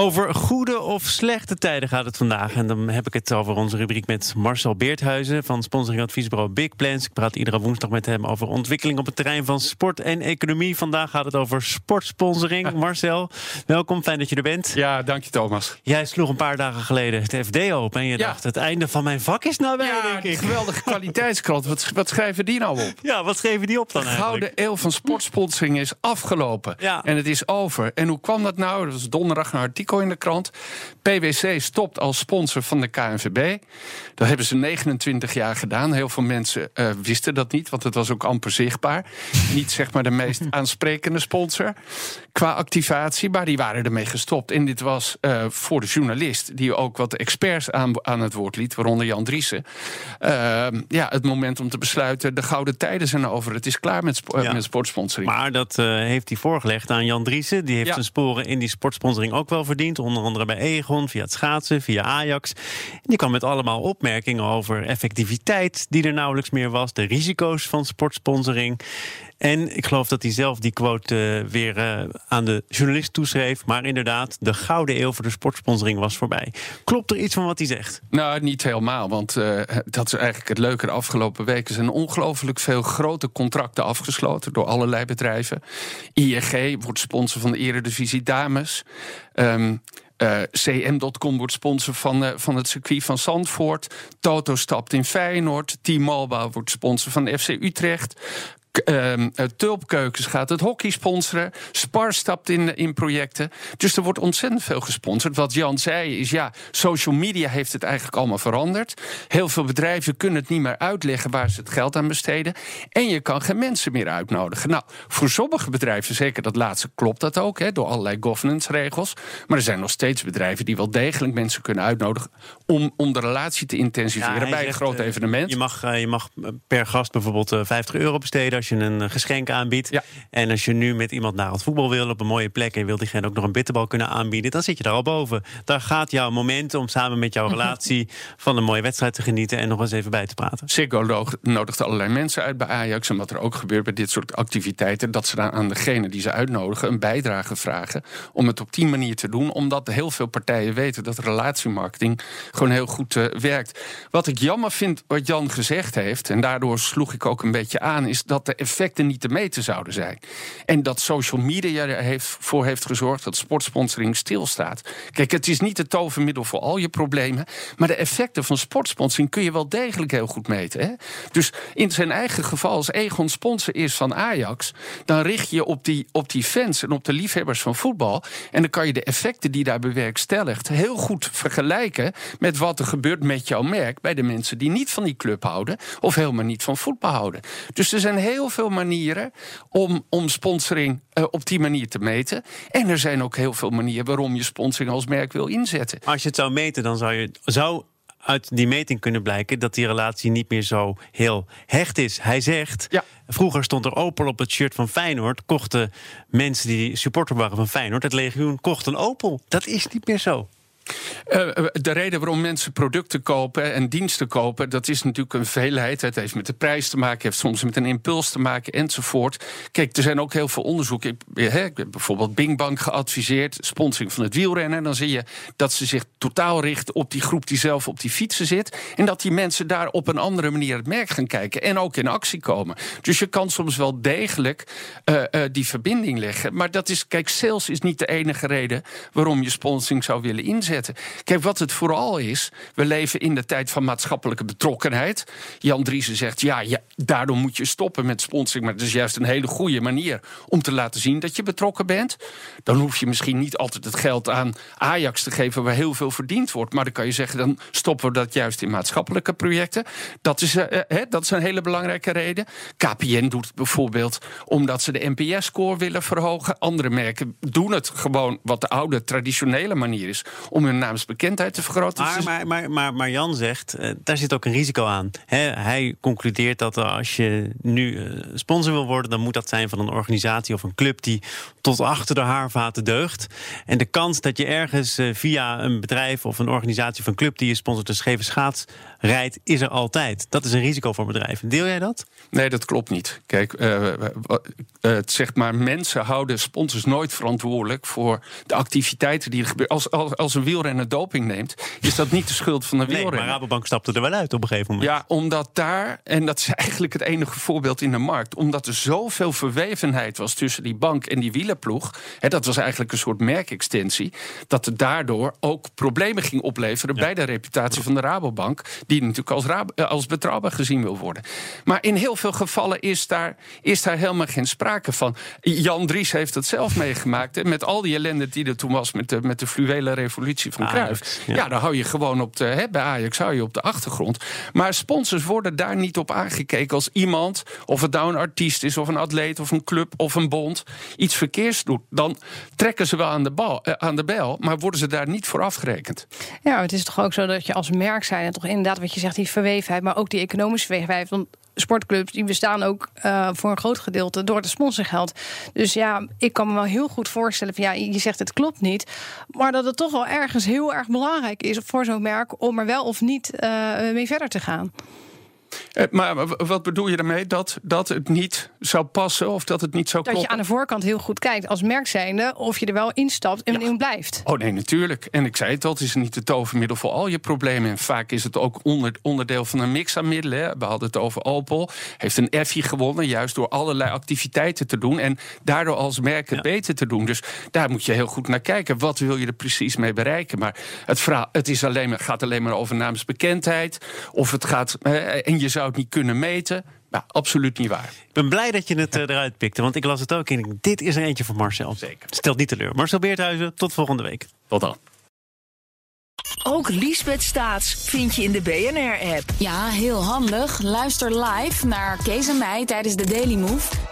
Over goede of slechte tijden gaat het vandaag. En dan heb ik het over onze rubriek met Marcel Beerthuizen van sponsoringadviesbureau Big Plans. Ik praat iedere woensdag met hem over ontwikkeling op het terrein van sport en economie. Vandaag gaat het over sportsponsoring. Marcel, welkom. Fijn dat je er bent. Ja, dank je Thomas. Jij sloeg een paar dagen geleden het FD open en je Ja. dacht het einde van mijn vak is nou bij, Ja, denk ik. geweldige kwaliteitskrant. Wat, wat schrijven die nou op? Ja, wat schreven die op dan De eigenlijk? gouden eeuw van sportsponsoring is afgelopen. Ja. En het is over. En hoe kwam dat nou? Er was donderdag een artikel in de krant. PwC stopt als sponsor van de KNVB. Dat hebben ze 29 jaar gedaan. Heel veel mensen eh, wisten dat niet, want het was ook amper zichtbaar. niet zeg maar de meest aansprekende sponsor qua activatie, maar die waren ermee gestopt. En dit was eh, voor de journalist, die ook wat experts aan, aan het woord liet, waaronder Jan Driessen. eh, ja, het moment om te besluiten: de gouden tijden zijn over. Het is klaar met, spo- Ja. met sportsponsoring. Maar dat eh, heeft hij voorgelegd aan Jan Driessen. Die heeft Ja. zijn sporen in die sportsponsoring ook wel verdiend. Onder andere bij Egon, via het schaatsen, via Ajax. Die kwam met allemaal opmerkingen over effectiviteit die er nauwelijks meer was. De risico's van sportsponsoring. En ik geloof dat hij zelf die quote eh, weer eh, aan de journalist toeschreef. Maar inderdaad, de gouden eeuw voor de sportsponsoring was voorbij. Klopt er iets van wat hij zegt? Nou, niet helemaal, want eh, dat is eigenlijk het leuke. De afgelopen weken zijn ongelooflijk veel grote contracten afgesloten door allerlei bedrijven. ING wordt sponsor van de Eredivisie Dames. Ehm, eh, CM.com wordt sponsor van, van het circuit van Zandvoort. Toto stapt in Feyenoord. T-Mobile wordt sponsor van FC Utrecht. Ehm, eh, Tulpkeukens gaat het hockey sponsoren. Spar stapt in, in projecten. Dus er wordt ontzettend veel gesponsord. Wat Jan zei is, ja, social media heeft het eigenlijk allemaal veranderd. Heel veel bedrijven kunnen het niet meer uitleggen waar ze het geld aan besteden. En je kan geen mensen meer uitnodigen. Nou, voor sommige bedrijven, zeker dat laatste, klopt dat ook, hè, door allerlei governance regels. Maar er zijn nog steeds bedrijven die wel degelijk mensen kunnen uitnodigen om, om de relatie te intensiveren bij een groot eh, evenement. Je mag, eh, je mag per gast bijvoorbeeld eh, 50 euro besteden als je een eh, geschenk aanbiedt. Ja. En als je nu met iemand naar het voetbal wil op een mooie plek en wil diegene ook nog een bitterbal kunnen aanbieden, dan zit je daar al boven. Daar gaat jouw moment om samen met jouw relatie van een mooie wedstrijd te genieten en nog eens even bij te praten. Ziggo lo- nodigt allerlei mensen uit bij Ajax. En wat er ook gebeurt bij dit soort activiteiten... dat ze dan aan degene die ze uitnodigen een bijdrage vragen... om het op die manier te doen. Omdat heel veel partijen weten dat relatiemarketing gewoon heel goed eh, werkt. Wat ik jammer vind, wat Jan gezegd heeft... en daardoor sloeg ik ook een beetje aan... is dat de effecten niet te meten zouden zijn. En dat social media er heeft, voor heeft gezorgd dat sportsponsoring stilstaat. Kijk, het is niet het tovermiddel voor al je problemen... maar de effecten van sportsponsoring kun je wel degelijk heel goed meten. Hè? Dus in zijn eigen geval, als Egon sponsor is van Ajax... dan richt je op die, op die fans en op de liefhebbers van voetbal... en dan kan je de effecten die daar bewerkstelligt... heel goed vergelijken met wat er gebeurt met jouw merk... bij de mensen die niet van die club houden... of helemaal niet van voetbal houden. Dus er zijn heel veel manieren om, om sponsoring eh, op die manier te meten. En er zijn ook heel veel manieren waarom je sponsoring als merk wil inzetten. Als je het zou meten, dan zou je zou uit die meting kunnen blijken dat die relatie niet meer zo heel hecht is. Hij zegt, Ja. vroeger stond er Opel op het shirt van Feyenoord. Kochten mensen die supporter waren van Feyenoord, het legioen, kochten een Opel. Dat is niet meer zo. Eh, eh, de reden waarom mensen producten kopen en diensten kopen, dat is natuurlijk een veelheid. Het heeft met de prijs te maken, heeft soms met een impuls te maken enzovoort. Kijk, er zijn ook heel veel onderzoeken. Ik, ik heb bijvoorbeeld Bing Bang geadviseerd, sponsoring van het wielrennen. Dan zie je dat ze zich totaal richten op die groep die zelf op die fietsen zit. En dat die mensen daar op een andere manier het merk gaan kijken en ook in actie komen. Dus je kan soms wel degelijk eh, die verbinding leggen. Maar dat is, kijk, sales is niet de enige reden waarom je sponsoring zou willen inzetten. Kijk, wat het vooral is, we leven in de tijd van maatschappelijke betrokkenheid. Jan Driessen zegt, ja, ja, daardoor moet je stoppen met sponsoring. Maar het is juist een hele goede manier om te laten zien dat je betrokken bent. Dan hoef je misschien niet altijd het geld aan Ajax te geven waar heel veel verdiend wordt. Maar dan kan je zeggen, dan stoppen we dat juist in maatschappelijke projecten. Dat is, eh, eh, dat is een hele belangrijke reden. KPN doet het bijvoorbeeld omdat ze de NPS-score willen verhogen. Andere merken doen het gewoon wat de oude traditionele manier is. Om hun naamsbekendheid te vergroten. Maar, maar, maar, maar, maar Jan zegt, uh, daar zit ook een risico aan. hij concludeert dat als je nu uh, sponsor wil worden, dan moet dat zijn van een organisatie of een club die tot achter de haarvaten deugt. En de kans dat je ergens uh, via een bedrijf of een organisatie of een club die je sponsort een scheve schaats rijdt, is er altijd. Dat is een risico voor bedrijven. Deel jij dat? Nee, dat klopt niet. Kijk, het zegt maar, mensen houden sponsors nooit verantwoordelijk voor de activiteiten die er gebeuren. Als, als, als een wielrenner doping neemt, is dat niet de schuld van de wielrenner. Nee, maar Rabobank stapte er wel uit op een gegeven moment. Ja, omdat daar, en dat is eigenlijk het enige voorbeeld in de markt, omdat er zoveel verwevenheid was tussen die bank en die wielerploeg, hè, dat was eigenlijk een soort merkextensie, dat het daardoor ook problemen ging opleveren bij de reputatie van de Rabobank, die natuurlijk als, eh, als betrouwbaar gezien wil worden. Maar in heel veel gevallen is daar, is daar helemaal geen sprake van. Jan Dries heeft het zelf meegemaakt, hè, met al die ellende die er toen was met de, met de fluwele revolutie van Cruijff. Ja. ja, daar hou je gewoon op de, hè, bij Ajax hou je op de achtergrond. Maar sponsors worden daar niet op aangekeken als iemand, of het nou een artiest is, of een atleet, of een club, of een bond, iets verkeers doet. Dan trekken ze wel aan de, bal, eh, aan de bel, maar worden ze daar niet voor afgerekend. Ja, het is toch ook zo dat je als merk zijn en toch inderdaad wat je zegt, die verwevenheid, maar ook die economische verwevenheid. Want sportclubs die bestaan ook uh, voor een groot gedeelte door de sponsorgeld. Dus ja, ik kan me wel heel goed voorstellen van ja, je zegt het klopt niet, maar dat het toch wel ergens heel erg belangrijk is voor zo'n merk om er wel of niet uh, mee verder te gaan. Eh, maar wat bedoel je daarmee? Dat, dat het niet zou passen of dat het niet zou dat kloppen? Dat je aan de voorkant heel goed kijkt als merk zijnde... of je er wel instapt en ja. in blijft. Oh nee, natuurlijk. En ik zei het al, het is niet het tovermiddel voor al je problemen. En vaak is het ook onder, onderdeel van een mix aan middelen. We hadden het over Opel. Heeft een Effie gewonnen, juist door allerlei activiteiten te doen... en daardoor als merk het ja. beter te doen. Dus daar moet je heel goed naar kijken. Wat wil je er precies mee bereiken? Maar het, het is alleen maar, gaat alleen maar over namensbekendheid... of het gaat... en je zou het niet kunnen meten. Nou, absoluut niet waar. Ik ben blij dat je het uh, eruit pikte, want ik las het ook en dit is er eentje voor Marcel. Zeker. Stelt niet teleur. Marcel Beerthuizen, tot volgende week. Tot dan. Ook Liesbeth Staats vind je in de BNR-app. Ja, heel handig. Luister live naar Kees en mij tijdens de Daily Move.